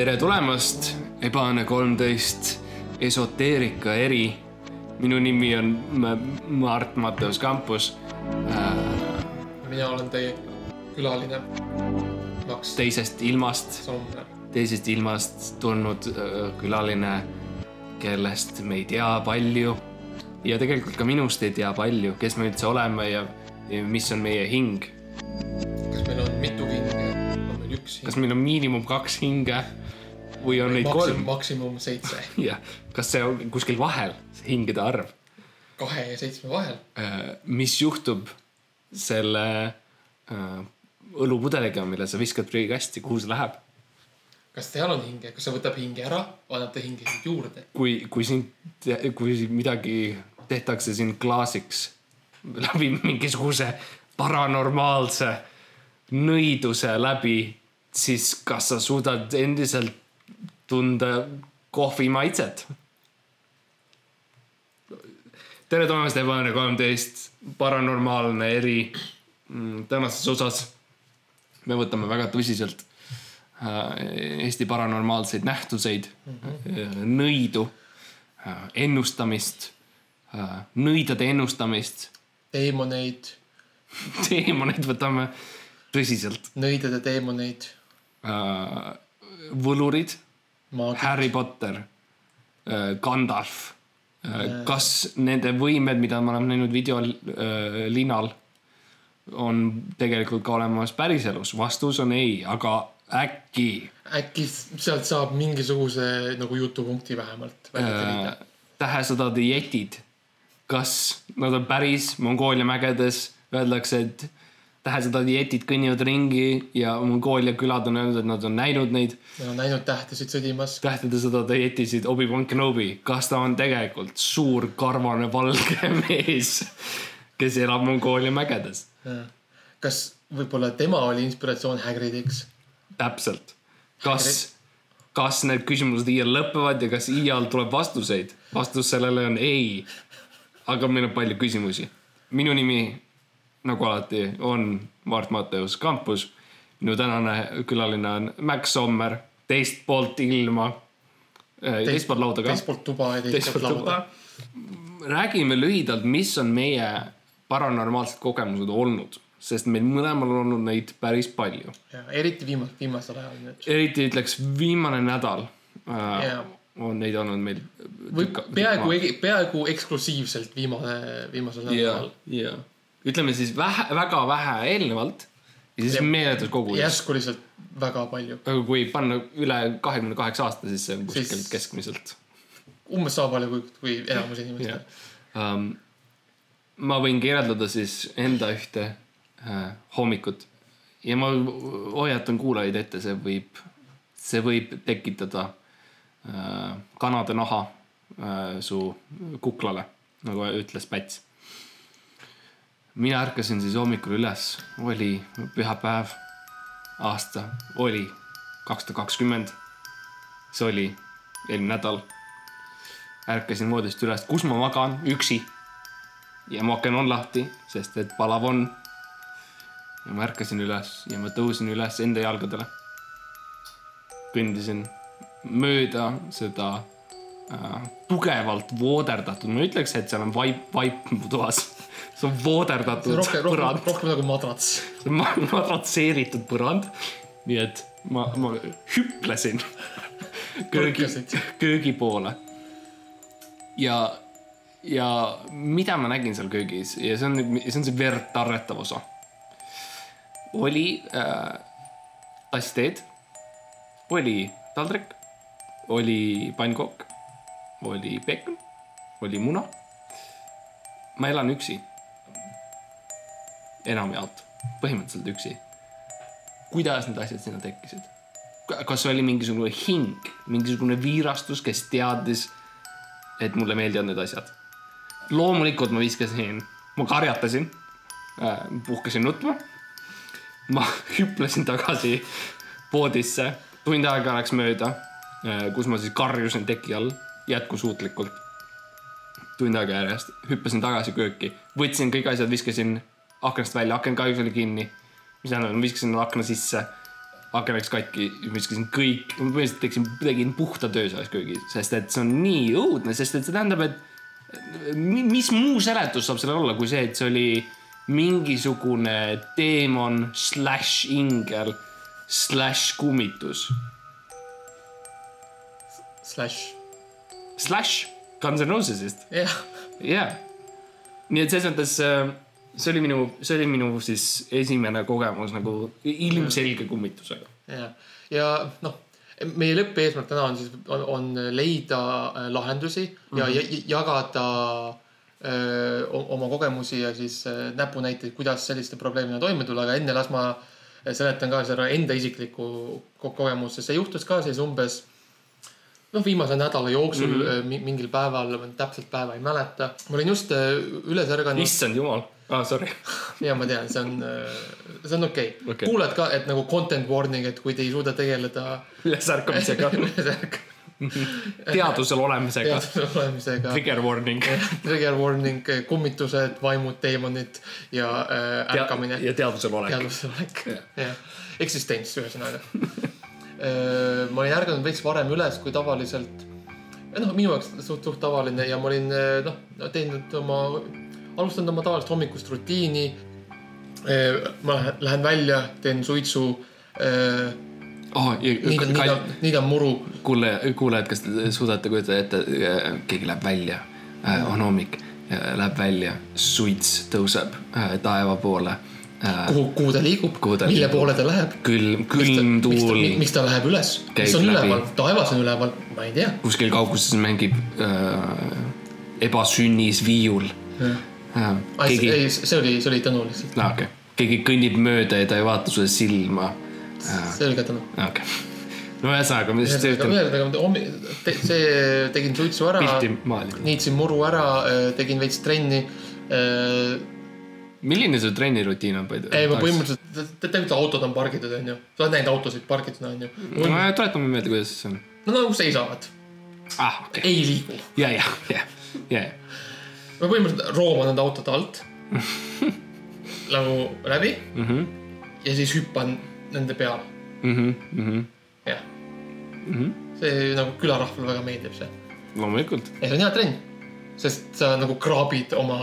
tere tulemast, Ebane kolmteist esoteerika eri. minu nimi on Mart Matteus Kampus äh, mina olen teie külaline Max teisest ilmast, teisest ilmast tulnud äh, külaline, kellest me ei tea palju. ja tegelikult ka minust ei tea palju, kes me üldse oleme ja, ja mis on meie hing. kas meil on mitu hinge? on meil üks kas hing? meil on miinimum kaks hinge või on neid kolm? maksimum seitse, jah, kas see on kuskil vahel, see hingede arv? kahe ja seitsme vahel. Äh, mis juhtub selle äh, õlupudeliga, mille sa viskad prügikasti, kuhu see läheb? kas seal on hinge, kas see võtab hinge ära, annab ta hinge juurde? kui, kui sind, kui midagi tehtakse sind klaasiks läbi mingisuguse paranormaalse nõiduse läbi, siis kas sa suudad endiselt tunda kohvi maitset? tere tulemast, Ebane kolmteist, paranormaalne eri. tänases osas me võtame väga tõsiselt äh, Eesti paranormaalseid nähtuseid mm, -hmm. nõidu, ennustamist, nõidade ennustamist, teemoneid, teemaneid võtame tõsiselt. nõidade teemoneid, võlurid, Harry Potter, Gandalf. kas nende võimed, mida me oleme näinud videolinal, on tegelikult ka olemas päriselus? vastus on ei, aga äkki äkki sealt saab mingisuguse nagu jutupunkti vähemalt äh, telida. tähesõdade jetid, kas nad on päris Mongoolia mägedes, öeldakse, et tähesõdade jetid kõnnivad ringi ja Mongoolia külad on öelnud, et nad on näinud neid Nad on näinud tähtesid sõdimas. tähtede sõdade jetisid Obi-Wan Kenobi, kas ta on tegelikult suur karvane valge mees, kes elab Mongoolia mägedes? kas võib-olla tema oli inspiratsioon Hagridiks? täpselt, kas, kas need küsimused iial lõpevad ja kas iial tuleb vastuseid? vastus sellele on ei. aga meil on palju küsimusi. minu nimi, nagu alati, on Mart Matteus Kampus. minu tänane külaline on Max Sommer, teist poolt ilma. teist poolt lauda ka. teist poolt tuba ja teist poolt lauda räägime lühidalt, mis on meie paranormaalsed kogemused olnud, sest meil mõlemal on olnud neid päris palju. ja eriti viimasel, viimasel ajal nüüd. eriti ütleks viimane nädal äh, Jaa. on neid olnud meil. või peaaegu, peaaegu eksklusiivselt viimane, viimasel ja nädalal., ja ütleme siis vähe, väga vähe eelnevalt ja siis meeletus kogunes. järsku lihtsalt väga palju, kui panna üle kahekümne kaheksa aasta, siis see on kuskilt Siis- keskmiselt. umbes sama palju kui, kui enamus inimestel. Um, ma võin kirjeldada siis enda ühte äh, hommikut ja ma hoiatan kuulajaid ette, see võib, see võib tekitada äh, kanade naha äh, su kuklale, nagu ütles Päts. Mina ärkasin siis hommikul üles, oli pühapäev, aasta oli kaks tuhat kakskümmend. see oli eelmine nädal ärkasin voodist üles, kus ma magan, üksi. ja mu aken on lahti, sest et palav on. ja ma ärkasin üles ja ma tõusin üles enda jalgadele. kõndisin mööda seda tugevalt vooderdatud, ma ei ütleks, et seal on vaip, vaip mu toas. see on vooderdatud rohkem, põrand, rohkem nagu madrats. ma- madratseeritud põrand. nii et ma, ma hüplesin köögi köögi poole. ja, ja mida ma nägin seal köögis ja see on see on see verd tarretav osa. oli äh, tass teed, oli taldrik, oli pannkook, oli peekon, oli muna. ma elan üksi. enamjaolt, põhimõtteliselt üksi kuidas need asjad sinna tekkisid? kas oli mingisugune hing, mingisugune viirastus, kes teadis, et mulle meeldivad need asjad? loomulikult ma viskasin, ma karjatasin, puhkasin nutma. ma hüplesin tagasi voodisse, tund aega läks mööda, kus ma siis karjusin teki all jätkusuutlikult. tund aega järjest, hüppasin tagasi kööki, võtsin kõik asjad, viskasin aknast välja, aken kahjuks oli kinni. mis tähendab, ma viskasin akna sisse. Aken läks katki, viskasin kõik, ma põhimõtteliselt tegin, tegin puhta töö selles köögis, sest et see on nii õudne, sest et see tähendab, et mi- mis muu seletus saab sellel olla, kui see, et see oli mingisugune teemon slaš ingel slaš kummitus? Slash, slaš Guns N Rosesist, jah, jah. nii et selles mõttes äh, see oli minu, see oli minu siis esimene kogemus nagu ilmselge kummitusega. jah. ja noh, meie lõppeesmärk täna on siis, on, leida äh, lahendusi ja mm -hmm. jagada öö, o- oma kogemusi ja siis näpunäiteid, kuidas selliste probleemidega toime tulla, aga enne las ma seletan ka seda enda isiklikku ko- kogemust, sest see juhtus ka siis umbes noh, viimase nädala jooksul mm -hmm. mingil päeval, täpselt päeva ei mäleta. ma olin just öö, üles ärganud. issand jumal ah,, sorry. ja ma tean, see on, see on okei okay. Okay.. kuulad ka, et nagu content warning, et kui te ei suuda tegeleda ülesärkamisega, teadvusel olemisega, teaduse olemisega. trigger warning. trigger warning, kummitused, vaimud, teemonid ja äh, ärkamine. ja teadvusel olek. teadvusel olek jah. eksistents ühesõnaga. Ma olin ärganud veits varem üles kui tavaliselt. noh, minu jaoks suht, suht tavaline ja ma olin eh, noh, teinud oma, alustanud oma tavalist hommikust rutiini. ma lähen- välja, teen suitsu. oh,. niidan, niidan, niidan muru kuule, kuulajad, kas te suudate kujutada ette, keegi läheb välja, on hommik, läheb välja, suits tõuseb äh, taeva poole. kuhu, kuhu ta liigub mille poole ta läheb. külm, külm tuul, miks ta läheb üles, mis on läbi. üleval, taevas on üleval, ma ei tea. kuskil kauguses mängib äh, ebasünnis viiul äh,. keegi, ei, see oli, see oli Tõnu lihtsalt, no okei okay., keegi kõnnib mööda ja ta ei vaata sulle silma. see oli ka Tõnu. okei okay., no ühesõnaga, ma lihtsalt üritan ühesõnaga see, tegin suitsu ära, niitsin muru ära, tegin veits trenni. Milline su trennirutiin on? ei, ma põhimõtteliselt, tegelikult autod on pargitud, onju. sa oled näinud autosid pargitud, onju. tuletame meelde, kuidas see on. no nagu seisavad, ah, okei okay., ei liigu. ja, ja, ja, ja, ma põhimõtteliselt rooman nende autode alt nagu läbi Mhm. ja siis hüppan nende peale, Mhm, jah. see nagu külarahvale väga meeldib see. loomulikult. ja see on hea trenn, sest sa nagu kraabid oma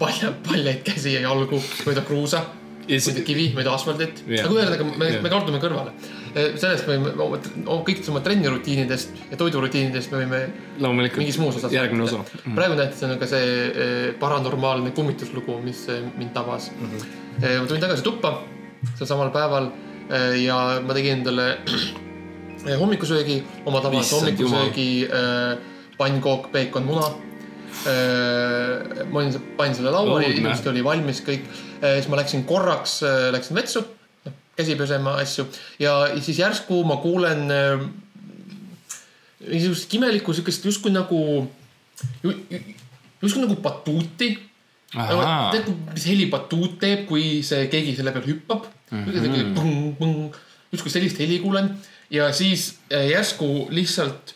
palja, paljaid käsi ja jalgu mööda kruusa, ja mööda kivi, mööda asfaldit Jah. aga ühesõnaga me Jah. me kaldume kõrvale. sellest me võime, kõikidest oma trennirutiinidest ja toidurutiinidest me võime loomulikult mingis muus osas. järgmine osa. praegu näiteks on ka see eh, paranormaalne kummituslugu, mis eh, mind tabas mm. -hmm. ma tulin tagasi tuppa sel samal päeval ja ma tegin endale hommikusöögi, oma tavalise hommikusöögi, pannkook, peekon, muna. Ma olin, panin selle lauale, ilusti oli valmis kõik. siis ma läksin korraks, läksin vetsu, käsi pesema, asju ja siis järsku ma kuulen mingisugust imelikku siukest justkui nagu, justkui nagu batuuti. Tead, mis heli batuut teeb, kui see keegi selle peal hüppab mm. -hmm. justkui sellist heli kuulen ja siis äh, järsku lihtsalt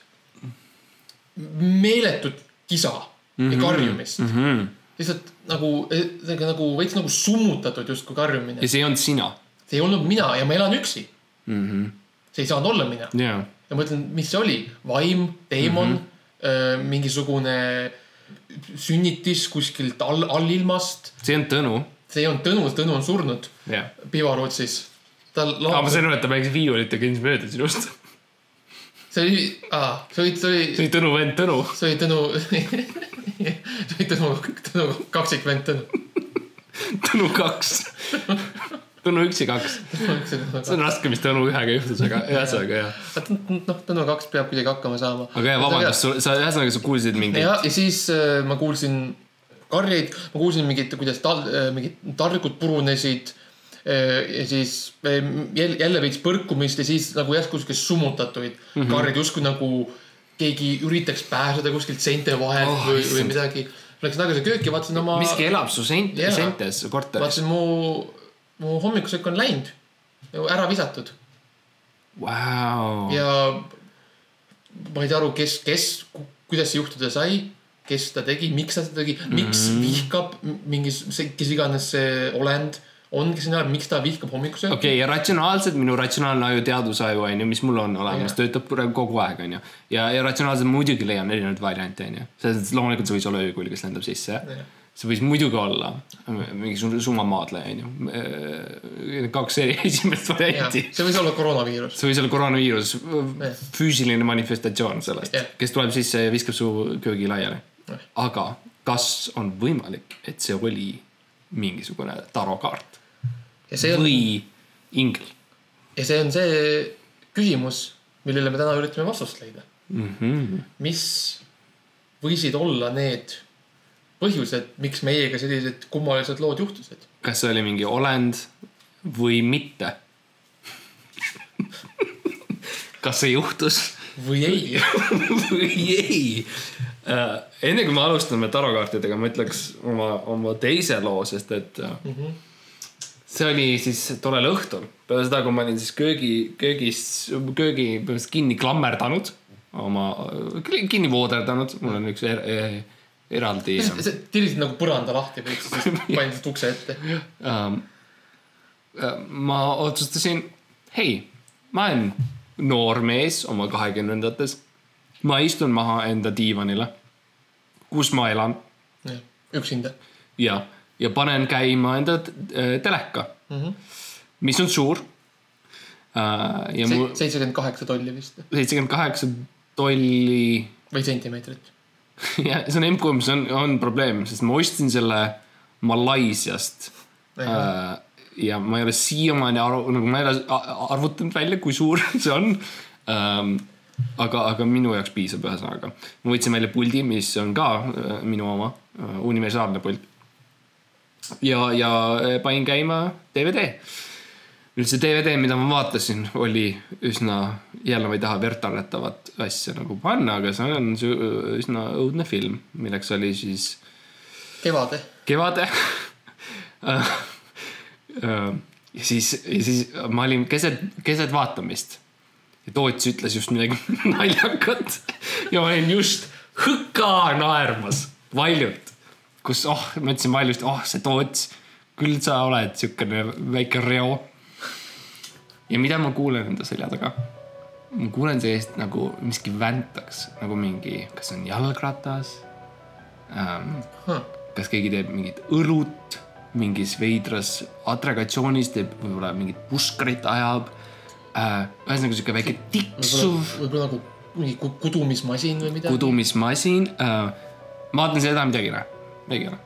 meeletut kisa mm -hmm. ja karjumist mm. Mhm. -hmm. lihtsalt nagu, nagu veits nagu summutatud justkui karjumine ja. see ei olnud sina. see ei olnud mina ja ma elan üksi. Mhm. see ei saanud olla mina jaa. ja mõtlen, mis see oli, vaim, teemon mm, -hmm. mingisugune sünnitis kuskilt all, allilmast. see on Tõnu. see olnud Tõnu, Tõnu on surnud jah. Pivarootsis. tal aa, ma sain aru, et ta mängis viiulit ja kõndis mööda sinust. see oli, see oli, see oli, see oli Tõnu vend Tõnu. see oli Tõnu, Tõnu, Tõnu kaksikvend Tõnu. Tõnu kaks. Tõnu üks ja kaks. see on raske, mis Tõnu ühega juhtus, aga ühesõnaga jah. noh, Tõnu kaks peab kuidagi hakkama saama. aga jah, vabandust, sa ühesõnaga sa kuulsid mingi. ja, ja siis äh, ma kuulsin karjeid, ma kuulsin mingit, kuidas tal-, mingid taldrikud purunesid. ja siis äh, jälle, veits põrkumist ja siis nagu järsku siukest summutatuid mm -hmm. karjeid, justkui nagu keegi üritaks pääseda kuskilt seinte vahelt Oh, või, või midagi. Läksin tagasi kööki, vaatasin oma, miski elab su Jaa. sentes korteris. vaatasin mu, mu hommikusöök on läinud. ära visatud Vau. ja ma ei saa aru, kes, kes, kuidas see juhtuda sai, kes seda tegi, miks ta seda tegi, miks mm -hmm. vihkab m- mingis, kes iganes see olend ongi stsenaarium, miks ta vihkab hommikusööki okei okay,, ja ratsionaalselt minu ratsionaalne aju, teadusaju on ju, mis mul on olemas, Jah. töötab praegu kogu aeg, on ju. ja, ja ratsionaalselt muidugi leian erinevaid variante, on ju. selles mõttes loomulikult see võis olla öökull, kes lendab sisse. Jah. see võis muidugi olla mingisugune summamaadleja, on ju. kaks eri esimest varianti. see võis olla koroonaviirus. see võis olla koroonaviirus, Jah. füüsiline manifestatsioon sellest Jah., kes tuleb sisse ja viskab su köögi laiali Jah.. aga kas on võimalik, et see oli mingisugune tarokaart see on, või ingel ja see on see küsimus, millele me täna üritame vastust leida. mm? -hmm. mis võisid olla need põhjused, miks meiega sellised kummalised lood juhtusid? kas see oli mingi olend või mitte? kas see juhtus või ei? või ei uh,? enne kui me alustame tarokaartidega, ma ütleks oma, oma teise loo, sest et uh, mm -hmm. See oli siis tollel õhtul, peale seda, kui ma olin siis köögi, köögis, köögi põhimõtteliselt kinni klammerdanud, oma, kinni vooderdanud, mul on üks er, er, eraldi tirisid nagu põranda lahti või siis panid ukse ette. um,. ma otsustasin, hei, ma olen noor mees oma kahekümnendates. ma istun maha enda diivanile, kus ma elan üksinda ja, ja panen käima enda äh, teleka, mm -hmm. mis on suur uh,. ja mu seitsekümmend kaheksa tolli vist seitsekümmend kaheksa tolli või sentimeetrit. ja see on M-kumb, see on, on probleem, sest ma ostsin selle Malaisiast. Ahah. ja ma ei ole siiamaani aru, nagu ma ei ole arvutanud välja, kui suur see on um,. aga, aga minu jaoks piisab, ühesõnaga. ma võtsin välja puldi, mis on ka äh, minu oma, universaalne pult. ja, ja äh, panin käima DVD. nüüd see DVD, mida ma vaatasin, oli üsna, jälle ma ei taha vertannetavat asja nagu panna, aga see on üsna õudne film, milleks oli siis kevade. Kevade ja siis, ja siis ma olin keset, keset vaatamist. ja Toots ütles just midagi naljakat ja ma olin just hõka naermas valjult. kus, oh, ma ütlesin valjust, oh, see Toots, küll sa oled siukene väike reo. ja mida ma kuulen enda selja taga? ma kuulen sellist nagu miski väntaks nagu mingi, kas on jalgratas ähm, kas keegi teeb mingit õlut mingis veidras atragatsioonis teeb võib-olla mingit puskarit ajab äh,. ühesõnaga sihuke väike tiksuv võib-olla nagu mingi ku- kudumismasin või midagi. kudumismasin äh,. ma vaatan seda, midagi ei näe, midagi ei ole.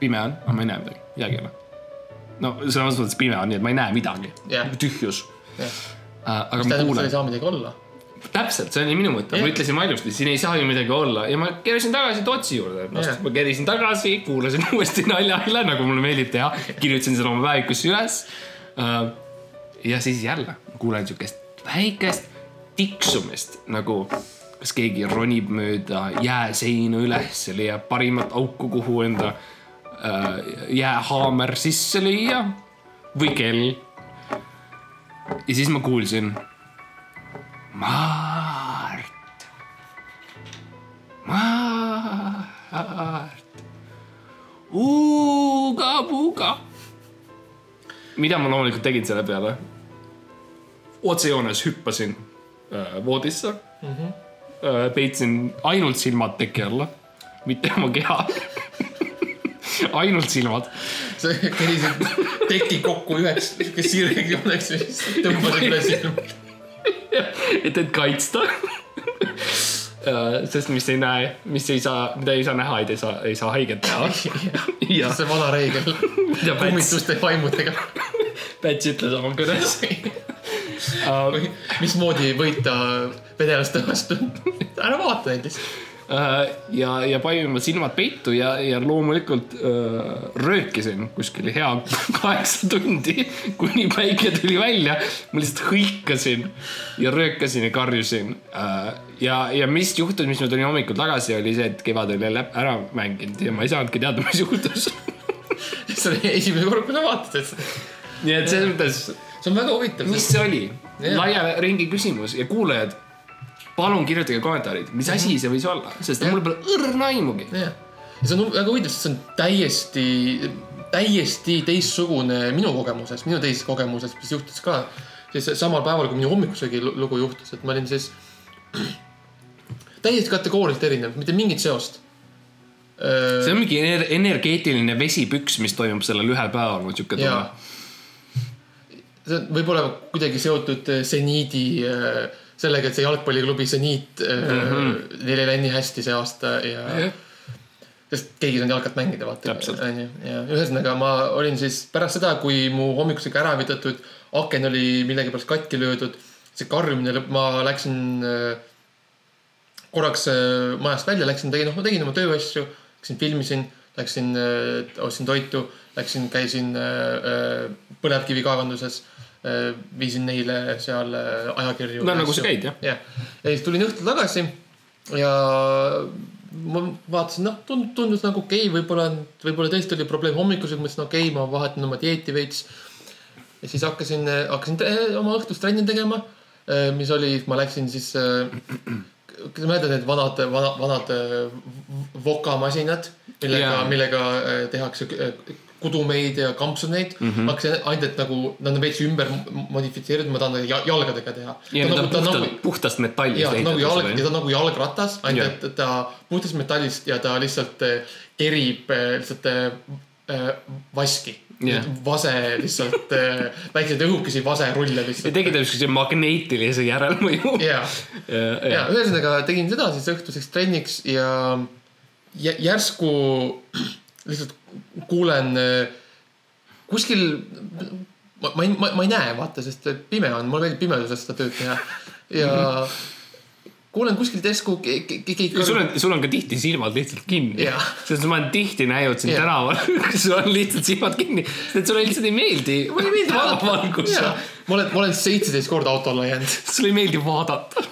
pime on, aga ma ei näe midagi, ole. no sõnas mõttes pime on, nii et ma ei näe midagi Jah. tühjus jah, äh,. aga mis ma et seal kuulen ei, saa midagi olla. täpselt, see oli minu mõte, ma Jah. ütlesin valjusti, siin ei saa ju midagi olla ja ma keerasin tagasi Tootsi juurde, Jah. ma keerisin tagasi, kuulasin uuesti nalja üle, nagu mulle meeldib teha, kirjutasin selle oma päevikusse üles. ja siis jälle kuulen siukest väikest tiksumist nagu, kas keegi ronib mööda jääseina üles ja leiab parimat auku, kuhu enda äh, jäähaamer sisse lüüa või kell. ja siis ma kuulsin Mart. Mart. Uga-puga. mida ma loomulikult tegin selle peale? otsejoones hüppasin äh, voodisse mm. -hmm. Äh, peitsin ainult silmad teki alla, mitte oma keha. ainult silmad sa kerisid teki kokku üheks siuke sirgjooneks ja siis tõmbasid üle silma. et, et kaitsta. sest mis ei näe, mis ei saa, mida ei saa näha, ei saa, ei saa haiget teha. ja see vana reegel kummituste vaimudega. Päts ütles oma kõnes. mismoodi võita vedelaste vastu? ära vaata neid lihtsalt. Äh, ja, ja panin oma silmad peitu ja, ja loomulikult öö, röökisin kuskil hea kaheksa tundi, kuni päike tuli välja. ma lihtsalt hõikasin ja röökasin ja karjusin. ja, ja mis juhtus, mis ma tulin hommikul tagasi, oli see, et kevad oli jälle ära mänginud ja ma ei saanudki teada, mis juhtus. see oli esimene kord, kui sa vaatasid seda. nii et selles mõttes, see on väga huvitav. mis see oli? Laia ringi küsimus ja kuulajad, palun kirjutage kommentaarid, mis asi see võis olla, sest Jah. mul pole õrna aimugi. ja see on väga huvitav, sest see on täiesti, täiesti teistsugune minu kogemuses, minu teises kogemuses, mis juhtus ka siis samal päeval, kui minu hommikusöögi lu- lugu juhtus, et ma olin siis täiesti kategooriliselt erinev, mitte mingit seost. see on mingi ener energeetiline vesipüks, mis toimub sellel ühel päeval, mul siuke tunne. See on võib-olla kuidagi seotud äh, seniidi, sellega, et see jalgpalliklubi seniit mm -hmm. neil ei läinud nii hästi see aasta ja sest keegi ei saanud jalkat mängida, vaata. Onju, ja ühesõnaga ma olin siis pärast seda, kui mu hommikusega ära vidatud, aken oli millegipärast katki löödud, see karjumine lõpp, ma läksin äh, korraks äh, majast välja, läksin, tegin, noh, ma tegin oma tööasju, läksin filmisin, läksin, ostsin toitu, läksin, käisin äh, äh, põlevkivikaevanduses, viisin neile seal äh, ajakirju. no nagu sa käid jah. jah, ja siis tulin õhtul tagasi ja ma vaatasin, noh, tundus, tundus nagu okei okay,, võib-olla, võib-olla tõesti oli probleem hommikusel, mõtlesin okei okay,, ma vahetan oma dieeti veits. ja siis hakkasin, hakkasin oma õhtust trenni tegema, mis oli, ma läksin siis, kas sa mäletad need vanad, vanad, vanad äh, vokamasinad, millega Jaa., millega äh, tehakse äh, kudumeid ja kampsuneid mm. -hmm. hakkasin ainult, et nagu nad on veits ümber modifitseeritud, ma tahan nagu ja- jalgadega teha. ja need on puhtalt, puhtast metallist ja ta on nagu jalg, ja ehitatud. ta on nagu jalgratas, ainult et ta puhtast metallist ja ta lihtsalt eh, kerib eh, lihtsalt eh, eh, vaski Jah.. vase lihtsalt, väikseid õhukesi vaserulle ja lihtsalt. tegi ta siukse magneetilise järelmõju. ja, ja ühesõnaga tegin seda siis õhtuseks trenniks ja jä- järsku lihtsalt kuulen eh, kuskil, ma, ma ei, ma, ei näe, vaata, sest pime on, mulle meeldib pimeduses seda tööd teha ja kuulen kuskilt järsku ke- ke- ke- keegi sul on, sul on ka tihti silmad lihtsalt kinni sest ma olen tihti näinud sind tänaval, kus sul on lihtsalt silmad kinni, sest sulle lihtsalt ei meeldi. mulle ei meeldi vaadata. valgus. ma olen, ma olen seitseteist korda autole jäänud. sulle ei meeldi vaadata.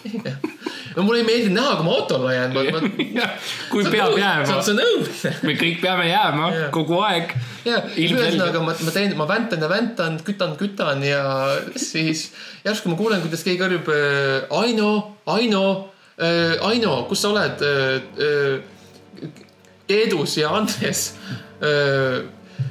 No mulle ei meeldi näha, kui ma autole jään. kui peab jääma, see on õudne. me kõik peame jääma Jah. kogu aeg. ja ühesõnaga ma, ma teen, ma väntan ja väntan, kütan, kütan ja siis järsku ma kuulen, kuidas keegi karjub äh, Aino, Aino, Aino, kus sa oled? Keedus ja Andres.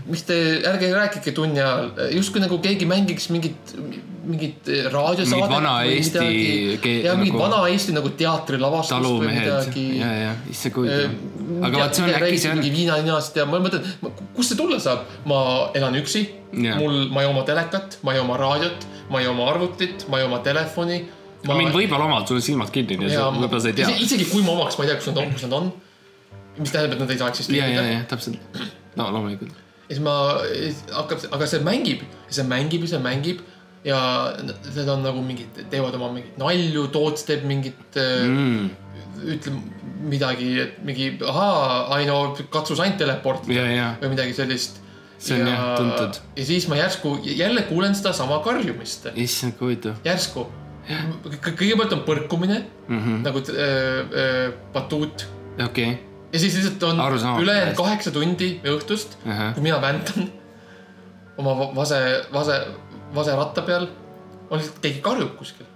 miks te, ärge rääkige tunni ajal, justkui nagu keegi mängiks mingit, mingit raadiosaadet. Mingit vana Eesti ke- ja mingit nagu- vana Eesti nagu teatrilavastust või midagi ja, ja, issand kui huvitav. aga vaat see on äkki see on, mingi viina ninast ja ma mõtlen, kust see tulla saab, ma elan üksi Jah. mul, ma ei oma telekat, ma ei oma raadiot, ma ei oma arvutit, ma ei oma telefoni. mind võib-olla omad, sul on silmad kinni, nii et ja võib-olla sa ei tea. isegi kui ma omaks, ma ei tea, kus nad on, kus nad on. mis tähendab, et nad ei saa ja, ja, eksisteerida. ja täpselt. no loomulikult. ja siis ma, hakkab, aga see mängib, see mängib ja see mängib ja need on nagu mingid, teevad oma mingeid nalju, Toots teeb mingit mm., ütleb midagi, et mingi ahaa, Aino, katsu sa ainult teleporti ja, ja, või midagi sellist. See on jah tuntud. ja siis ma järsku jälle kuulen sedasama karjumist, issand kui huvitav. järsku. kõigepealt on põrkumine mm. -hmm. nagu äh, äh, batuut okei, ja siis lihtsalt on ülejäänud kaheksa tundi õhtust, Ahah. kui mina väntan oma va- vase, vase, vaseratta peal, lihtsalt keegi karjub kuskil.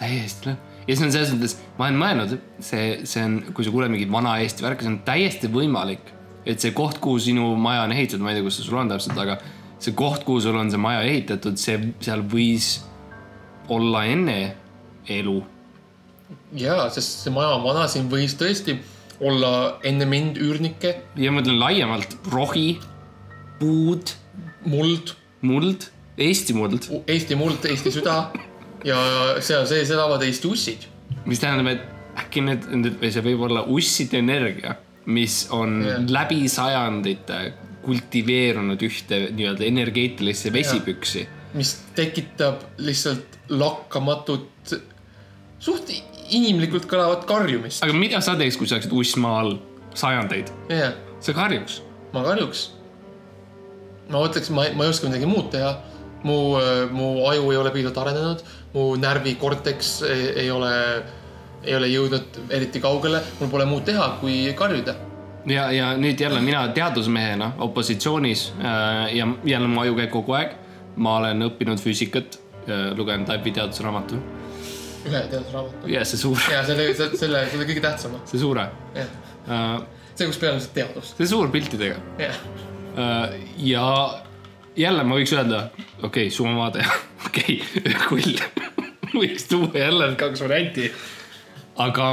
täiesti noh. ja see on selles mõttes, ma olen mõelnud, see, see on, kui sa kuuled mingit vana Eesti värki, see on täiesti võimalik, et see koht, kuhu sinu maja on ehitatud, ma ei tea, kus see sul on täpselt, aga see koht, kuhu sul on see maja ehitatud, see, seal võis olla enne elu. ja, sest see maja on vana, siin võis tõesti olla enne mind üürnikke, ja ma mõtlen laiemalt rohi, puud, muld, muld, Eesti muld, Eesti muld, Eesti süda ja seal sees elavad Eesti ussid. mis tähendab, et äkki need, see võib olla usside energia, mis on Jah. läbi sajandite kultiveerunud ühte nii-öelda energeetilisse vesipüksi mis tekitab lihtsalt lakkamatut, suht inimlikult kõlavat karjumist. aga mida sa teeks, kui sa oleksid uss maa all sajandeid? jah, sa karjuks. ma karjuks. ma mõtleks, ma, ma ei oska midagi muud teha. mu, mu aju ei ole piisavalt arenenud, mu närvikorteks ei, ei ole, ei ole jõudnud eriti kaugele, mul pole muud teha, kui karjuda. ja, ja nüüd jälle mina teadusmehena opositsioonis äh, ja jälle mu aju käib kogu aeg. ma olen õppinud füüsikat, lugenud läbi teadusraamatu ühe teadusraamatu. ja see suur, ja selle, selle, selle, selle kõige tähtsama. see suure äh,, see, kus peal on see teadus. see suur piltidega. jah, ja jälle ma võiks öelda, okei okay,, sumamaade, okei okay,, öökull võiks tuua jälle kaks varianti. aga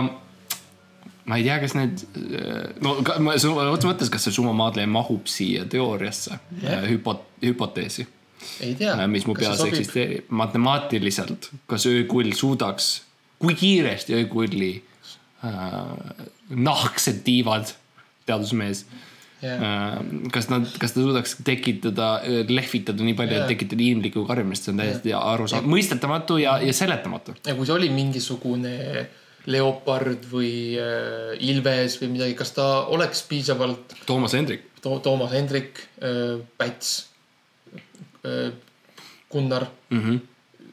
ma ei tea, kas need, no ma otse mõttes, kas see sumamaadle mahub siia teooriasse yeah. hüpo-, hüpoteesi. ei tea. mis mu peas eksisteerib, matemaatiliselt, kas öökull suudaks, kui kiiresti öökulli äh, nahksed tiivad, teadusmees yeah.. kas nad, kas ta suudaks tekitada, lehvitada nii palju yeah., et tekitada inimlikku karjumist, see on täiesti yeah. arusaadav, mõistetamatu ja, ja seletamatu. ja kui see oli mingisugune leopard või äh, ilves või midagi, kas ta oleks piisavalt. Toomas Hendrik to,. Toomas Hendrik äh,, Päts äh,, Gunnar mm. -hmm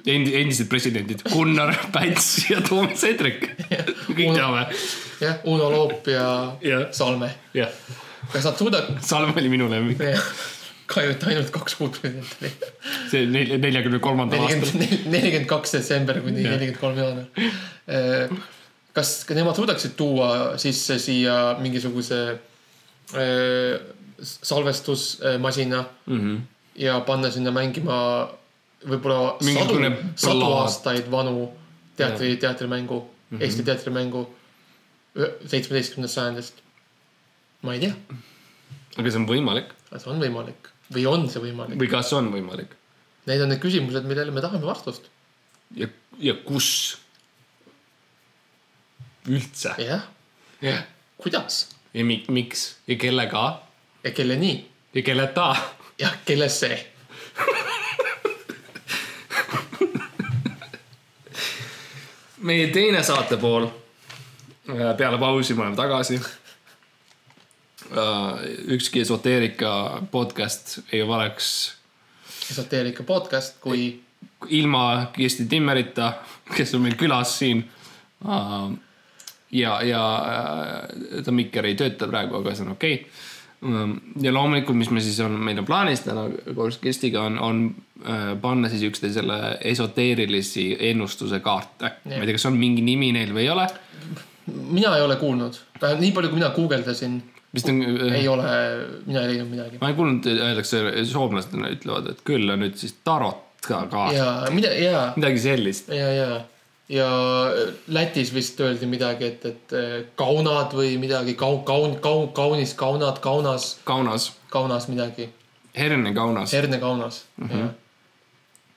Endi, endised presidendid Gunnar Päts ja Toomas Hendrik kõik teame. jah, Uno Loop ja, ja. Salme. jah kas nad suudavad? Salm oli minu lemmik. kahju, et ainult kaks president oli. see neljakümne kolmandal aastal. nelikümmend kaks detsember kuni nelikümmend kolm jaanuar. Äh, kas ka nemad suudaksid tuua sisse siia mingisuguse äh, salvestusmasina mm -hmm. ja panna sinna mängima võib-olla sadu, sadu aastaid vanu teatri, teatrimängu mm, -hmm. Eesti teatrimängu seitsmeteistkümnendast sajandist ma ei tea. aga see on võimalik. see on võimalik või on see võimalik? või kas on võimalik? Need on need küsimused, millele me tahame vastust. ja, ja kus üldse? jah yeah.. kuidas? ja mi, miks ja kellega? ja kelleni? ja kelleta? jah, kellesse meie teine saate pool. peale pausi me oleme tagasi Äh, ükski esoteerika podcast ei oleks. esoteerika podcast, kui. ilma Kirsti Timmerita, kes on meil külas siin. Äh, ja, ja äh, ta mikker ei tööta praegu, aga see on okei okay ja loomulikult, mis me siis on, meil on plaanis täna koos Kristiga on, on äh, panna siis üksteisele esoteerilisi ennustuse kaarte. ma ei tea, kas on mingi nimi neil või ei ole? mina ei ole kuulnud, nii palju, kui mina guugeldasin vist on. Äh, ei ole, mina ei leidnud midagi. ma ei kuulnud, öeldakse, soomlased ütlevad, et küll on nüüd siis tarot ka kaart. ja, mida, ja. midagi sellist. ja, ja, ja Lätis vist öeldi midagi, et, et äh, kaunad või midagi kaun, kaun, kaun, kaunis, kaunad, kaunas. kaunas. kaunas midagi. herne kaunas. herne kaunas mm, -hmm. jah.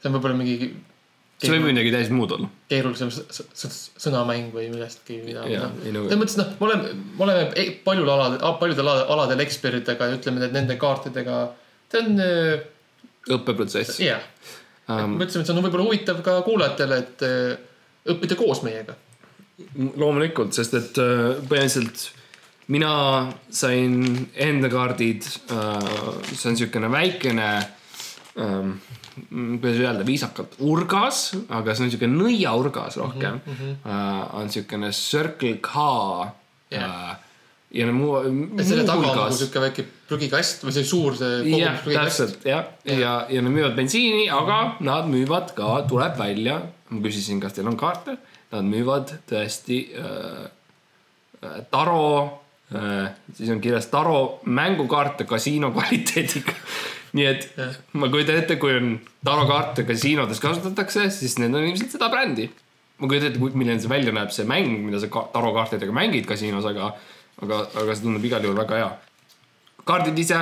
see on võib-olla mingi see võib midagi täiesti muud olla. keerulisem sõnamäng või millestki, mida, mida. selles mõttes noh, me oleme, me oleme e-, paljudel aladel, paljudel aladel ekspertidega ja ütleme, et nende kaartidega, see on. Äh, õppeprotsess. jah um,, mõtlesime, et see on võib-olla huvitav ka kuulajatele, et äh, õppida koos meiega. loomulikult, sest et äh, põhimõtteliselt mina sain enda kaardid, see on siukene väikene Mm, kuidas öelda, viisakalt urgas, aga see on siuke nõiaurgas rohkem mm. -hmm. Uh, on siukene Circle K yeah.. Uh, ja muu. selle taga on nagu siuke väike prügikast või see suur see. jah, täpselt jah, ja, ja, ja nad müüvad bensiini, aga nad müüvad ka, tuleb välja, ma küsisin, kas teil on kaarte, nad müüvad tõesti äh, äh taro äh,, siis on kirjas taro mängukaarte kasiino kvaliteediga nii et ja. ma kujutan ette, kui on tarokaarte kasiinodes kasutatakse, siis need on ilmselt seda brändi. ma kujutan ette, milline see välja näeb, see mäng, mida sa tarokaartidega mängid kasiinos, aga, aga, aga see tundub igal juhul väga hea. kaardid ise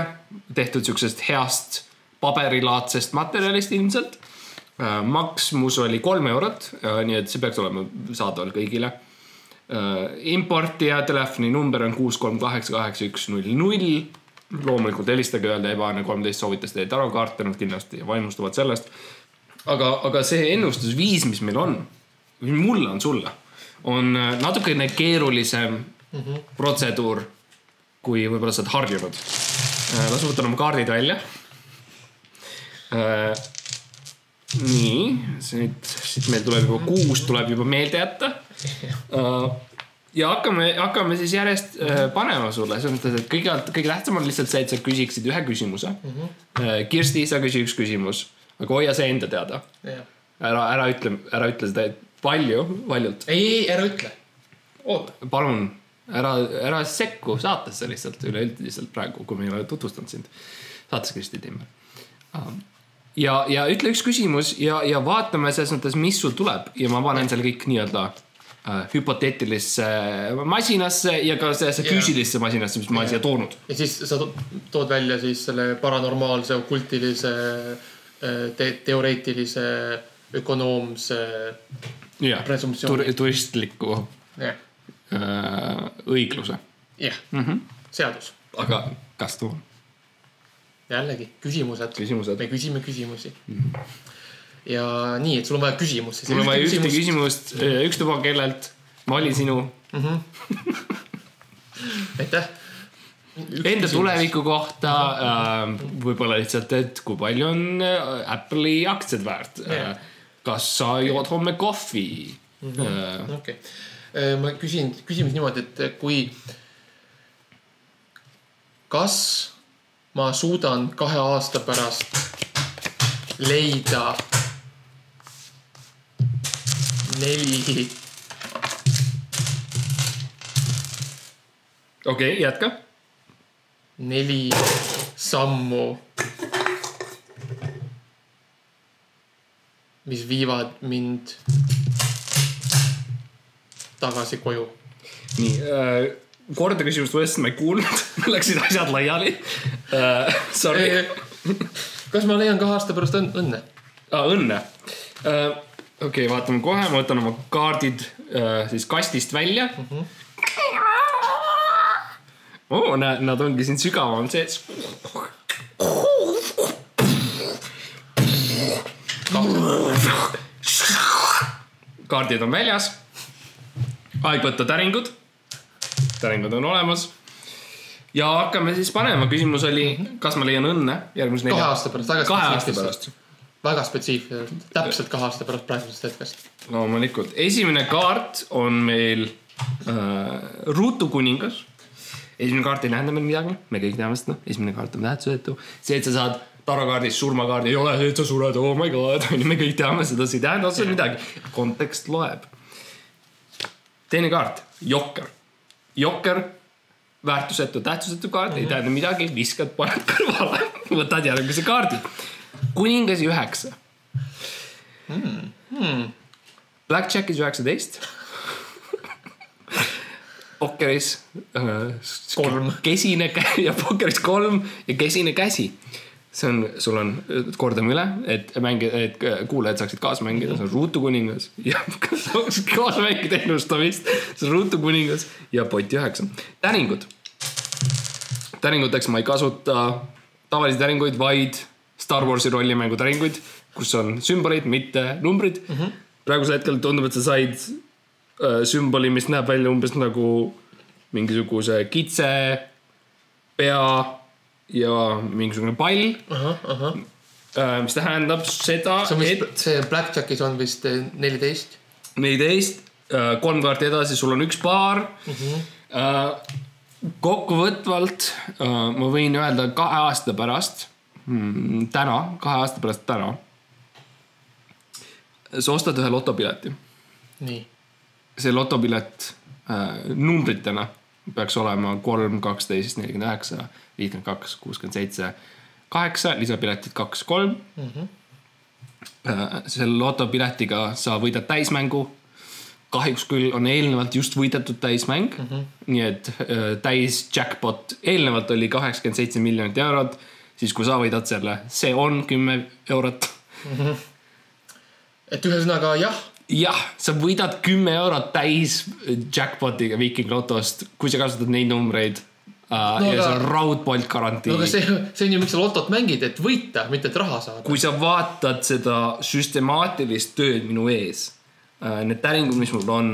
tehtud siuksest heast paberilaadsest materjalist ilmselt. Äh, maksmus oli kolm eurot, äh, nii et see peaks olema saadaval kõigile importija telefoninumber on kuus, kolm, kaheksa, kaheksa, üks, null, null loomulikult helistage, öelda ebaõnne kolmteist soovitas teie tarokaarte, nad kindlasti vaimustuvad sellest. aga, aga see ennustusviis, mis meil on, mis mulle on sulle, on äh, natukene keerulisem mm -hmm. protseduur, kui võib-olla sa oled harjunud. Äh, las ma võtan oma kaardid välja. Äh, nii, nüüd, siit meil tuleb juba kuus tuleb juba meelde jätta ja hakkame, hakkame siis järjest äh, panema sulle, selles mõttes, et kõigepealt kõige tähtsam on lihtsalt see, et sa küsiksid ühe küsimuse mm. -hmm. Kirsti, sa küsi üks küsimus, aga hoia see enda teada yeah.. ära, ära ütle, ära ütle seda palju, valjult. ei, ei, ära ütle. oota. palun, ära, ära sekku saatesse lihtsalt üleüldiselt praegu, kui me ei ole tutvustanud sind. saates Kristi Timmer um, ja, ja ütle üks küsimus ja, ja vaatame selles mõttes, mis sul tuleb ja ma panen selle kõik nii-öelda hüpoteetilisse masinasse ja ka sellesse füüsilisse masinasse, mis ma olen siia toonud. ja siis sa to- tood välja siis selle paranormaalse, okultilise, te teoreetilise, ökonoomse, Presumptsiooni. turistliku jah, äh, õigluse, jah, Mhm. seadus. aga kas toon? jällegi küsimused. küsimused. me küsime küsimusi. Ja nii, et sul on vaja küsimust. mul on vaja ühte küsimust, ükstapuha kellelt, ma olin sinu aitäh. enda. tuleviku kohta äh,, võib-olla lihtsalt, et kui palju on äh, Apple'i aktsiad väärt Jah. äh,. kas sa jood homme kohvi äh,? okei, ma küsin küsimus niimoodi, et kui, kas ma suudan kahe aasta pärast leida neli, okei okay,, jätka. neli sammu, mis viivad mind tagasi koju nii äh,, korda küsimust uuesti, ma ei kuulnud, läksid asjad laiali äh,. Sorry, kas ma leian kahe aasta pärast õn- õnne? ah, õnne äh,. Okei okay,, vaatame kohe, ma võtan oma kaardid äh, siis kastist välja mm. -hmm. oo, näed, nad ongi siin sügavam sees. kaardid on väljas. aeg võtta täringud. täringud on olemas. ja hakkame siis panema, küsimus oli, kas ma leian õnne järgmise kahe nelja, aasta pärast, väga kahe aasta pärast. Väga spetsiifiliselt, täpselt kahe aasta pärast praegusest hetkest. loomulikult, esimene kaart on meil äh, Ruutu kuningas. esimene kaart ei tähenda meil midagi, me kõik teame seda, esimene kaart on tähtsusetu. see, et sa saad tarokaardist surmakaardi, ei ole see, et sa sured, oh my god, onju, me kõik teame seda, see ei tähenda otseselt midagi. kontekst loeb. teine kaart, Jokker. Jokker, väärtusetu, tähtsusetu kaart mm, -hmm. ei tähenda midagi, viskad, paned kõrvale, võtad järgmise kaardi. Kuningas üheksa Blackjackis üheksateist. Pokkeris äh, Kolm. kesine kä- ja pokkeris kolm ja kesine käsi. see on, sul on, kordame üle, et mängi, et kuulajad saaksid kaasa mängida, see on Ruutu kuningas ja kaasa mängida ennustamist, see on Ruutu kuningas ja pott üheksa. täringud. täringuteks ma ei kasuta tavalisi täringuid, vaid Star Warsi rollimängu täringuid, kus on sümbolid, mitte numbrid mm. -hmm. praegusel hetkel tundub, et sa said äh, sümboli, mis näeb välja umbes nagu mingisuguse kitse pea ja mingisugune pall, ahah, ahah. mis tähendab seda, et see Blackjackis on vist eh, neliteist. neliteist, kolm kaarti edasi, sul on üks paar mm. -hmm. kokkuvõtvalt äh, ma võin öelda kahe aasta pärast, täna, kahe aasta pärast täna. sa ostad ühe lotopileti, nii, see lotopilet äh, numbritena peaks olema kolm, kaksteist, nelikümmend üheksa, viiskümmend kaks, kuuskümmend seitse, kaheksa, lisapiletid kaks, kolm. selle lotopiletiga sa võidad täismängu kahjuks küll on eelnevalt just võidetud täismäng mm. -hmm. nii et äh, täis jackpot eelnevalt oli kaheksakümmend seitse miljonit eurot. Siis kui sa võidad selle, see on kümme eurot. et ühesõnaga jah, jah, sa võidad kümme eurot täis jackpot'iga Viiking Lotost, kui sa kasutad neid numbreid uh,. No ja aga- see on raudpolt garantii no aga see, see on ju, miks sa lotot mängid, et võita, mitte et raha saada. kui sa vaatad seda süstemaatilist tööd minu ees, need täringud, mis mul on,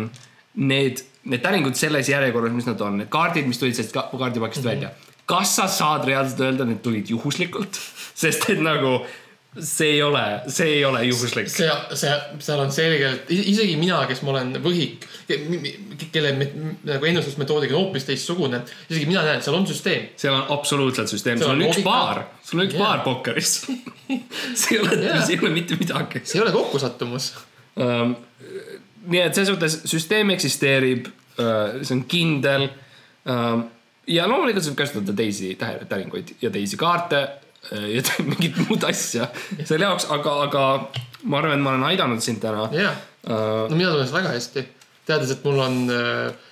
need, need täringud selles järjekorras, mis nad on, need kaardid, mis tulid sellest ka- kaardipakist mm -hmm. välja. Kas sa saad reaalselt öelda, need tulid juhuslikult? sest et nagu see ei ole, see ei ole juhuslik. see, see, seal on selgelt, isegi mina, kes ma olen võhik, kelle nagu ennustusmetoodika on hoopis teistsugune, isegi mina näen, seal on süsteem. seal on absoluutselt süsteem, sul on üks paar, sul on üks paar pokkeris. see ei ole Jaa., see ei ole mitte midagi see ei ole kokkusattumus. um,. nii et selles mõttes süsteem eksisteerib uh,, see on kindel um,. Ja loomulikult saab kasutada teisi tähe- täringuid ja teisi kaarte äh, ja mingit muud asja selle jaoks, aga, aga ma arvan, et ma olen aidanud sind täna jaa, uh,. no mina tunnen seda väga hästi, teades, et mul on äh,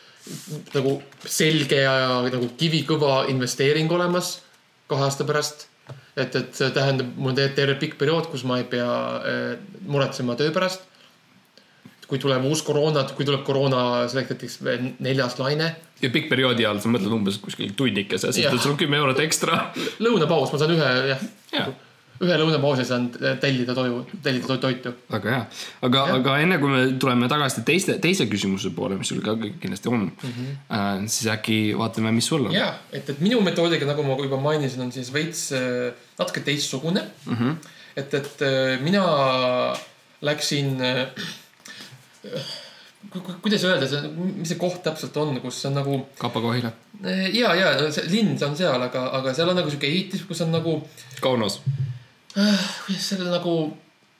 nagu selge ja nagu kivikõva investeering olemas kahe aasta pärast. et, et see tähendab, mul on terve pikk periood, kus ma ei pea äh, muretsema töö pärast. Kui tuleb uus koroona, kui tuleb koroona, selleks veel neljas laine, ja pikk perioodi all sa mõtled umbes kuskil tunnikese, et sul on kümme eurot ekstra. lõunapaus, ma saan ühe, jah Jaa. ühe lõunapausi saan tellida toidu, tellida to toitu. väga hea, aga, aga enne kui me tuleme tagasi teiste, teise küsimuse poole, mis sul ka kindlasti on mm, -hmm. uh, siis äkki vaatame, mis sul on. ja, et, et minu metoodika, nagu ma juba mainisin, on siis veits äh, natuke teistsugune mm. -hmm. et, et äh, mina läksin äh,. Kuidas öelda, see, mis see koht täpselt on, kus on nagu Kapa-Kohila. äh, ja, ja see linn on seal, aga, aga seal on nagu sihuke ehitis, kus on nagu Kaunas. äh,, kuidas selle nagu,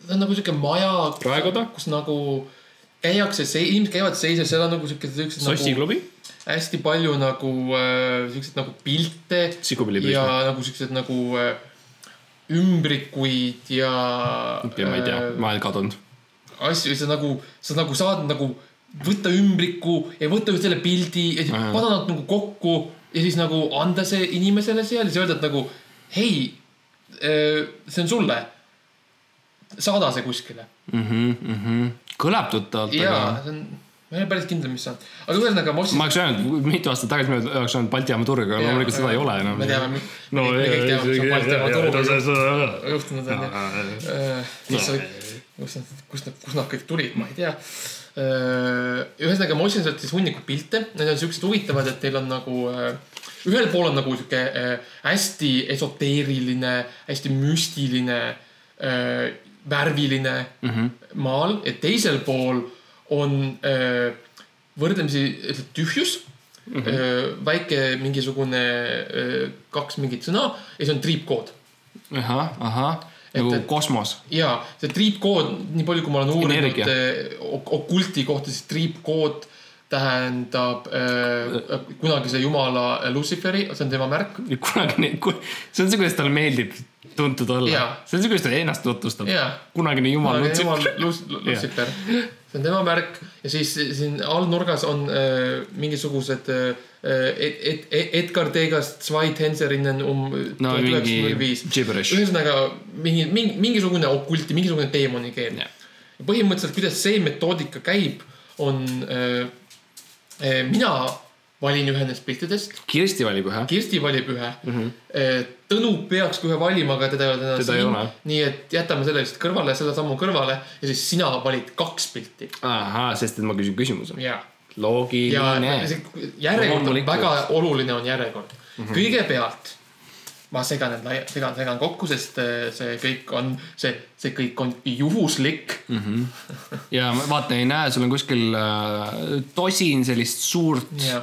see on nagu sihuke maja. Raekoda? kus nagu käiakse, inimesed käivad seises, seal on nagu sihuke, nagu sossiklubi. hästi palju nagu äh, siukseid nagu pilte ja nagu siuksed nagu äh, ümbrikuid ja. ja ma ei tea, ma olen kadunud. asju, sa nagu, sa nagu saad nagu võtta ümbriku ja võtta ühe selle pildi ja siis panna nad nagu kokku ja siis nagu anda see inimesele seal ja siis öelda, et nagu hei, see on sulle. saada see kuskile Mhm, kõlab tuttavalt, ja aga see on, ma ei ole päris kindel, mis see on, aga ühesõnaga ma ostsin ma. oleks öelnud, mitu aastat tagasi ma oleks öelnud Balti jaama turg, aga Jaa, loomulikult seda ei ole enam. me teame, me kõik teame, mis on Balti jaama turg. juhtunud on ju. Kust nad, kust nad, kust nad kõik tulid, ma ei tea. ühesõnaga, ma ostsin sealt siis hunniku pilte, need on siuksed huvitavad, et neil on nagu äh, ühel pool on nagu sihuke äh, hästi esoteeriline, hästi müstiline, värviline mm -hmm. maal ja teisel pool on äh, võrdlemisi tühjus mm. -hmm. väike mingisugune äh, kaks mingit sõna ja see on triipkood ahah, ahah, nagu kosmos. ja see triipkood, nii palju, kui ma olen uurinud eh, ok- okulti kohta, siis triipkood tähendab äh, kunagise jumala Luciferi, see on tema märk. kunagine, see on see, kuidas talle meeldib tuntud olla see on see, kuidas ta ennast tutvustab. Kunagine jumal kunagine jumal Lutsifer. Lu- Lucifer, see on tema märk ja siis siin all nurgas on äh, mingisugused äh, et, et, et, Edgar Degast Zweithenserinnen um no tuhat üheksasada null viis. ühesõnaga mingi, mingi, mingisugune okulti, mingisugune teemani keel Jah.. põhimõtteliselt, kuidas see metoodika käib, on äh,. Äh, mina valin ühe nendest piltidest, Kirsti valib ühe. Kirsti valib ühe mm. -hmm. Tõnu peaks ühe valima, aga teda ei ole täna Teda ole. nii et jätame selle lihtsalt kõrvale, selle sammu kõrvale ja siis sina valid kaks pilti. ahah, sest et ma küsin küsimuse. ja, ja loogiline. järjekord on väga oluline on järjekord mm. -hmm. kõigepealt ma segan need, segan, segan kokku, sest äh, see kõik on, see, see kõik on juhuslik Mhm. ja ma vaatan, ei näe, sul on kuskil äh, tosin sellist suurt, ja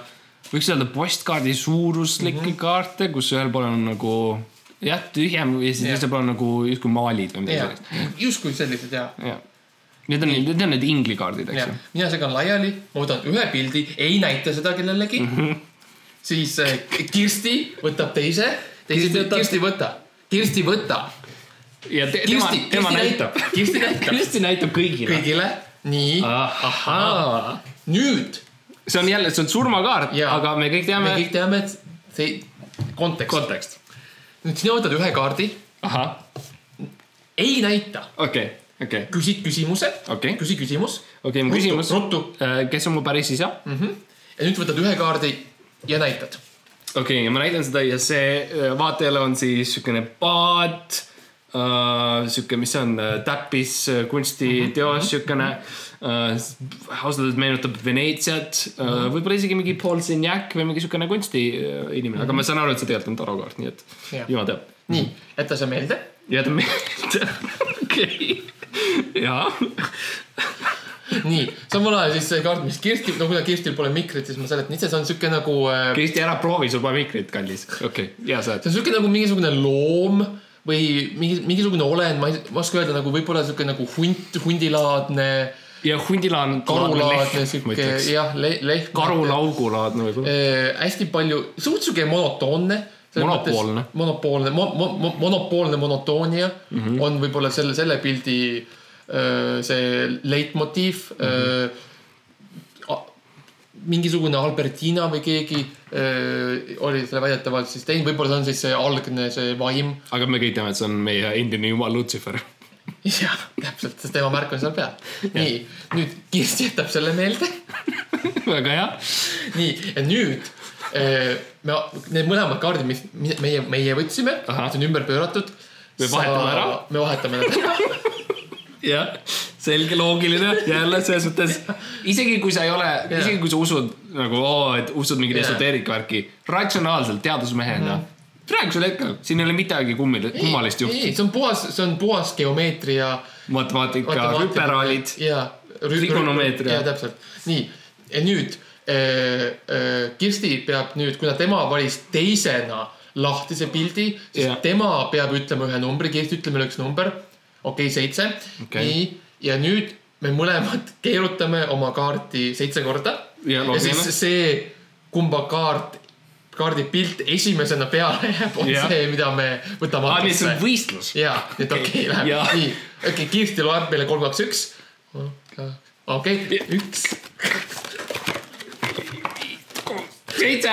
võiks öelda postkaardi suuruslikke mm -hmm. kaarte, kus ühel pool on nagu jah, tühjem ja siis teisel pool on nagu justkui maalid või midagi ja sellist. justkui sellised ja, jah, need on, need on need inglikaardid, eks ja ju. mina segan laiali, ma võtan ühe pildi, ei näita seda kellelegi mm. -hmm. siis äh, Kirsti võtab teise, teise Kirsti Kirsti võta, Kirsti võta, ja te, tema Kirsti, tema Kirsti näitab. Kirsti näitab Kirsti näitab kõigile. kõigile, nii, ahhaa. nüüd see on jälle, see on surmakaart, aga me kõik me teame kõik teame, et see kontekst. kontekst. nüüd sina võtad ühe kaardi, ei näita, okei, okei, küsid küsimuse, okei, küsi küsimus. okei, mu küsimus. ruttu kes on mu päris isa? ja nüüd võtad ühe kaardi ja näitad. okei okay,, ja ma näitan seda ja see äh, vaatajale on siis siukene paat uh,, siuke, mis see on, täppiskunstiteos mm -hmm. siukene uh,. ausalt öeldes meenutab Veneetsiat uh,, võib-olla isegi mingi Paul Signac või mingi siukene kunstiinimene aga ma saan aru, et see tegelikult on tarokaart, nii et jumal teab. nii, jäta see meelde. jäta meelde, okei, jaa. nii, samal ajal siis see kaart, mis Kirsti, no kuna Kirstil pole mikrit, siis ma seletan ise, see on siuke nagu äh,, Kristi, ära proovi, sul pole mikrit, kallis. okei okay,, hea sa oled. see on siuke nagu mingisugune loom või mingi, mingisugune olend, ma ei ma ei oska öelda nagu võib-olla siuke nagu hunt, hundilaadne, ja hundilaan. karulaadne siuke jah, lehm. karulaugulaadne võib-olla. äh, hästi palju, suht siuke monotoonne, Monopoolne. monopoolne mo, mo, mo, monopoolne monotoonia mm -hmm. on võib-olla selle selle pildi öö, see leitmotiiv mm. -hmm. Mingisugune Albertina või keegi öö, oli selle väidetavalt siis teinud, võib-olla see on siis see algne see vaim. aga me kõik teame, et see on meie endine jumal Lutsifer jah, täpselt, sest tema märk on seal peal. nii, nüüd Kirsti jätab selle meelde väga hea. nii, ja nüüd me, need mõlemad kaardid, mis meie, meie võtsime, mis on ümber pööratud. me vahetame ära. me vahetame nad ära jah, selge, loogiline, jälle selles mõttes. isegi kui sa ei ole, isegi kui sa usud nagu oo, et usud mingit esoteerika värki, ratsionaalselt teadusmehena mm. -hmm praegusel hetkel siin ei ole midagi kummil, kummalist juhtu. see on puhas, see on puhas geomeetria. matemaatika, hüperaalid. ja. trigonomeetria. ja täpselt, nii ja nüüd Äh, äh, Kirsti peab nüüd, kuna tema valis teisena lahtise pildi, siis yeah. tema peab ütlema ühe numbri, Kirsti ütle meile üks number. Okei okay,, seitse okay.. nii, ja nüüd me mõlemad keerutame oma kaarti seitse korda. ja, siis see, kumba kaart kaardi pilt esimesena peale jääb, on ja. see, mida me võtame. aa, nii see on võistlus. ja, et okei okay, läheb ja. nii, okei okay,, Kirsti loeb meile kolm, kaks, üks. okei üks seitse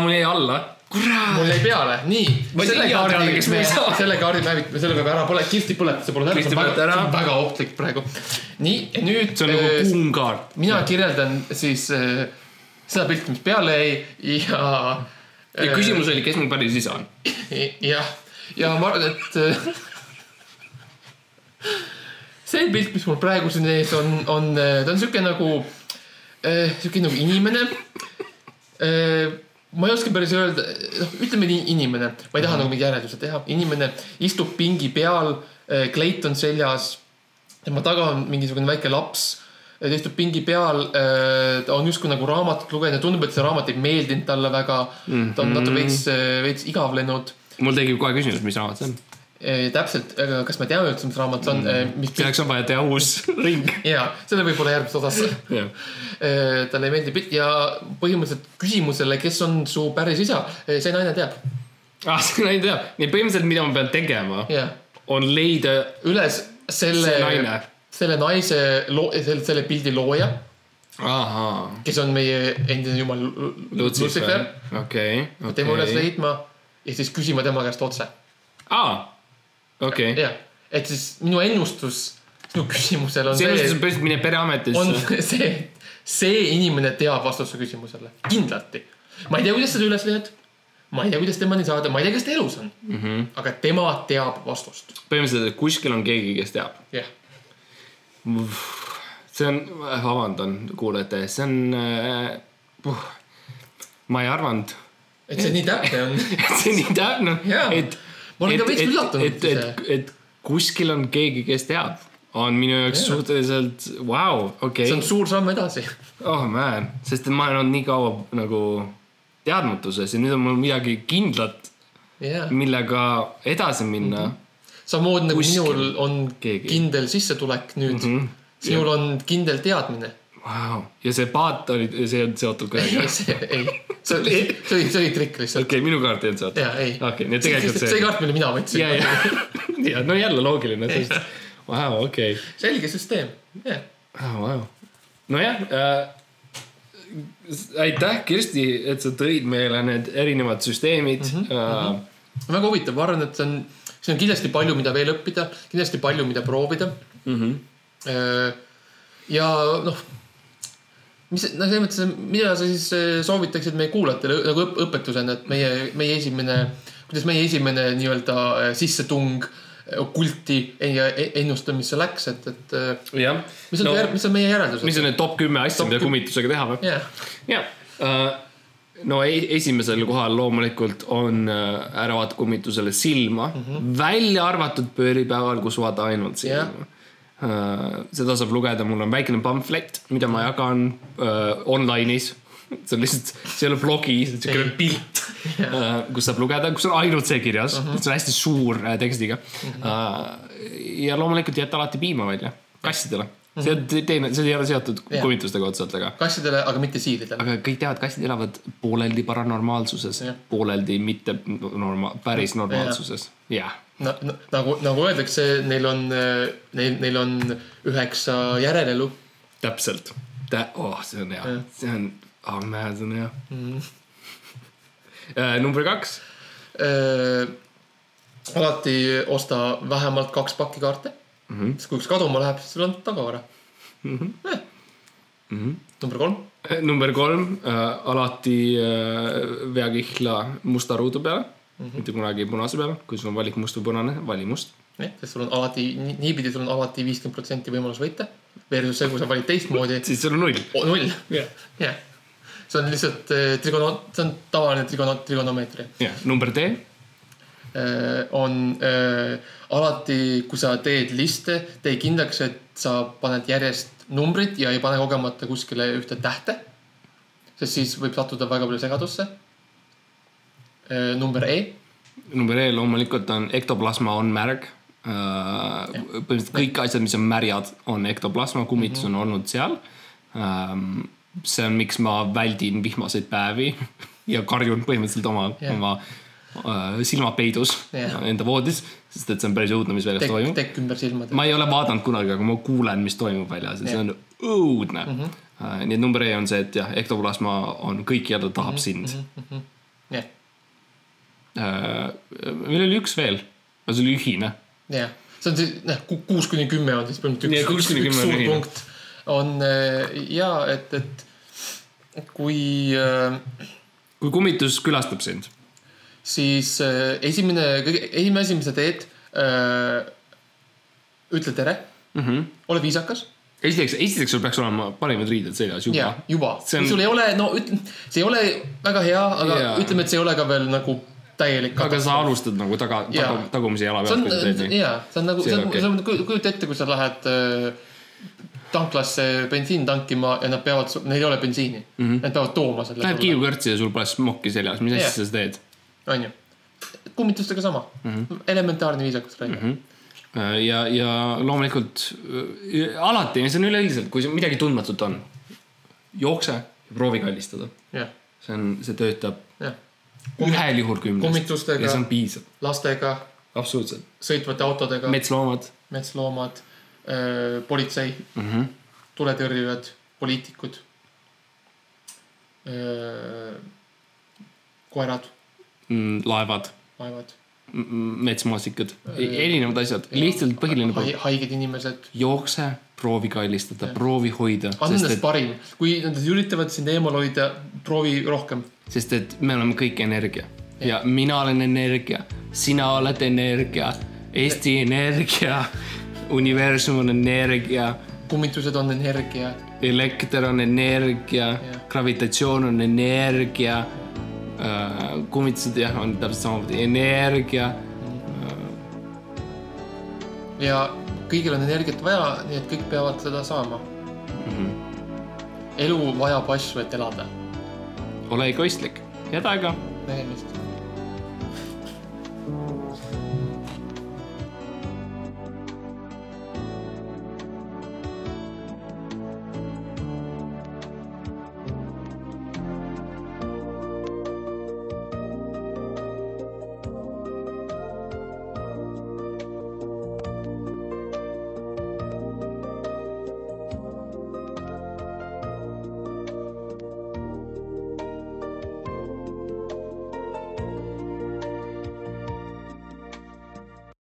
mul jäi alla. Mul jäi peale, nii. selle kaardi, selle kaardi me hävitame, selle peab ära põle-, Kirsti põletas, see pole täpselt, see on väga, väga ohtlik praegu. nii, nüüd. see on nagu äh, kuum kaart. mina kirjeldan siis äh, seda pilti, mis peale jäi ja. ja küsimus oli, kes mul päris isa on? jah, ja ma arvan, et äh, see pilt, mis mul praegu siin ees on, on, ta on sihuke nagu, sihuke nagu inimene Äh, ma ei oska päris öelda, noh, ütleme nii inimene, ma ei taha mm -hmm. nagu mingi järelduse teha, inimene istub pingi peal, äh, kleit on seljas. tema taga on mingisugune väike laps, ta istub pingi peal, äh, ta on justkui nagu raamatut lugenud ja tundub, et see raamat ei meeldinud talle väga ta on natuke veits, veits igavlenud. mul tekib kohe küsimus, mis raamat see on täpselt, kas me teame üldse, mis raamat see on mm.? mis selleks on vaja teha uus ring. ja, selle võib-olla järgmises osas talle ei meeldi pilt ja põhimõtteliselt küsimusele, kes on su päris isa, see naine teab. ah, see naine teab, nii põhimõtteliselt, mida ma pean tegema yeah., on leida üles selle, selle naise, selle, selle pildi looja. kes on meie endine jumal Lucifer. okei, okei. tema üles leidma ja siis küsima tema käest otse. aa okei okay.. jah, et siis minu ennustus sinu küsimusele on see. see ennustus on põhimõtteliselt mine pereametisse. on see, see inimene teab vastust su küsimusele, kindlalt. ma ei tea, kuidas seda üles leiad. ma ei tea, kuidas temani saada, ma ei tea, kas ta elus on mm. -hmm. aga tema teab vastust. põhimõtteliselt, et kuskil on keegi, kes teab. jah yeah.. see on, vabandan kuulajate ees, see on uh,. Uh, ma ei arvanud. et see nii täpne on et see nii täpne on, et ma olin ka veits üllatunud. et, et, et, et kuskil on keegi, kes teab, on minu jaoks yeah. suhteliselt vau wow,, okei okay.. see on suur samm edasi. oh man, sest ma olen olnud nii kaua nagu teadmatuses ja nüüd on mul midagi kindlat yeah., millega edasi minna mm. -hmm. samamoodi nagu minul on keegi. kindel sissetulek nüüd mm, -hmm. sinul yeah. on kindel teadmine wow.. ja see paat oli, see ei olnud seotud kuidagi? ei, see, ei, see oli, see oli, see oli trikk lihtsalt. okei okay,, minu kaart ei olnud seotud? okei nii et tegelikult see. see kaart, mille mina võtsin. ja, ja, ja no jälle loogiline, vau, okei. selge süsteem, jah. Nojah äh, aitäh, Kirsti, et sa tõid meile need erinevad süsteemid mm. -hmm, uh, mm -hmm. väga huvitav, ma arvan, et see on, siin on kindlasti palju, mida veel õppida, kindlasti palju, mida proovida mm. -hmm. Uh, ja noh mis, no selles mõttes, mida sa siis eh, soovitaksid meie kuulajatele nagu õp õpetusena, et meie, meie esimene, kuidas meie esimene nii-öelda eh, sissetung okulti ja e-, ennustamisse läks, et, et. jah. mis on no,, mis on meie järeldused? mis on need top kümme asja, mida kummitusega teha või? jah. no esimesel kohal loomulikult on ära vaata kummitusele silma mm, -hmm. välja arvatud pööripäeval, kus vaata ainult silma yeah Äh, seda saab lugeda, mul on väikene pamflet, mida ma jagan uh, online'is. see on lihtsalt, see ei ole blogi, see on siukene pilt yeah., uh, kus saab lugeda, kus on ainult see kirjas uh, -huh. see on hästi suur tekstiga uh. -huh. Uh, ja loomulikult jätta alati piima välja kassidele see on teine, see ei ole seotud Jah. kummitustega otseselt, aga, kassidele, aga mitte siiridele. aga kõik teavad, kassid elavad pooleldi paranormaalsuses Jah., pooleldi mitte norma-, päris normaalsuses, jah. Na, na, nagu, nagu öeldakse, neil on, neil, neil on üheksa järelelu. täpselt. oh, see on hea see on, oh man, see on hea mm. number kaks, Äh, alati osta vähemalt kaks pakki kaarte mm. -hmm. sest kui üks kaduma läheb, siis sul on tagavara mm. -hmm. Eh. Mm -hmm. number kolm, number kolm äh,, alati äh, vea kihla musta ruudu peale mm, -hmm. mitte kunagi punase peale, kui sul on valik must või punane, vali must. jah, sest sul on alati, niipidi sul on alati viiskümmend protsenti võimalus võita. Versus see, kui sa valid teistmoodi, siis sul on null. null. jah, see on lihtsalt äh, trigono-, see on tavaline trigono-, trigonomeetria. jah, number D, Äh, on äh, alati, kui sa teed liste, tee kindlaks, et sa paned järjest numbrid ja ei pane kogemata kuskile ühte tähte. sest siis võib sattuda väga palju segadusse. Number E, number E loomulikult on ektoplasma on märg. põhimõtteliselt kõik asjad, mis on märjad, on ektoplasma, kummitus on olnud seal. see on, miks ma väldin vihmaseid päevi ja karjun põhimõtteliselt oma Jah. oma äh, silmad peidus Jah. enda voodis, sest et see on päris õudne, mis väljas tekk, toimub. tekk ümber silmade. ma ei ole vaadanud kunagi, aga ma kuulen, mis toimub väljas ja see on õudne mm. -hmm. nii et number E on see, et jah, ektoplasma on kõikjal, ta tahab sind. jah, meil oli üks veel, aga see oli ühine. jah, see on siis, noh, kuus kuni kümme on siis põhimõtteliselt üks, üks, üks suur punkt. on äh, ja et, et kui äh, kui kummitus külastab sind, siis äh, esimene, esimene asi, mis sa teed äh,. ütle tere mm. -hmm. ole viisakas esiteks, esiteks sul peaks olema parimad riided seljas juba juba, on- sul ei ole, no ütle, see ei ole väga hea, aga Jaa. ütleme, et see ei ole ka veel nagu täielik. aga sa alustad nagu taga, tagu, tagumise jala see pealt, kui sa teed on, nii. jaa, see on nagu, See on okei. see on, kujuta ette, kui sa lähed äh, tanklasse bensiini tankima ja nad peavad, neil ei ole bensiini mm. -hmm. Nad peavad tooma selle Lähed. kiivkõrtsi ja sul pole smokki seljas, mis asja sa teed? onju. kummitustega sama mm. -hmm. elementaarne viisakus mm. Äh, ja, ja loomulikult äh, alati, see on üleüldiselt, kui midagi tundmatut on, jookse ja proovi kallistada. -hmm. jah, see on, see töötab. Ühel juhul kümnest. ja see on piisav, lastega, absoluutselt. sõitvate autodega, metsloomad. Metsloomad, politsei. Mm, mm. -hmm. tuletõrjujad, poliitikud, koerad, Mm, laevad, laevad, metsmaasikad, erinevad asjad, lihtsalt põhiline hai- haiged inimesed. Jookse, proovi kallistada, proovi hoida, anna endast et, parim, kui nad üritavad sind eemal hoida, proovi rohkem. Sest et me oleme kõik energia ja mina olen energia, sina oled energia, Eesti Energia, universum on energia, kummitused on energia, elekter on energia gravitatsioon on energia. kummitused jah, on täpselt samamoodi energia. ja kõigil on energiat vaja, nii et kõik peavad seda saama mm. -hmm. elu vajab asju, et elada. Ole egoistlik, head aega nägemist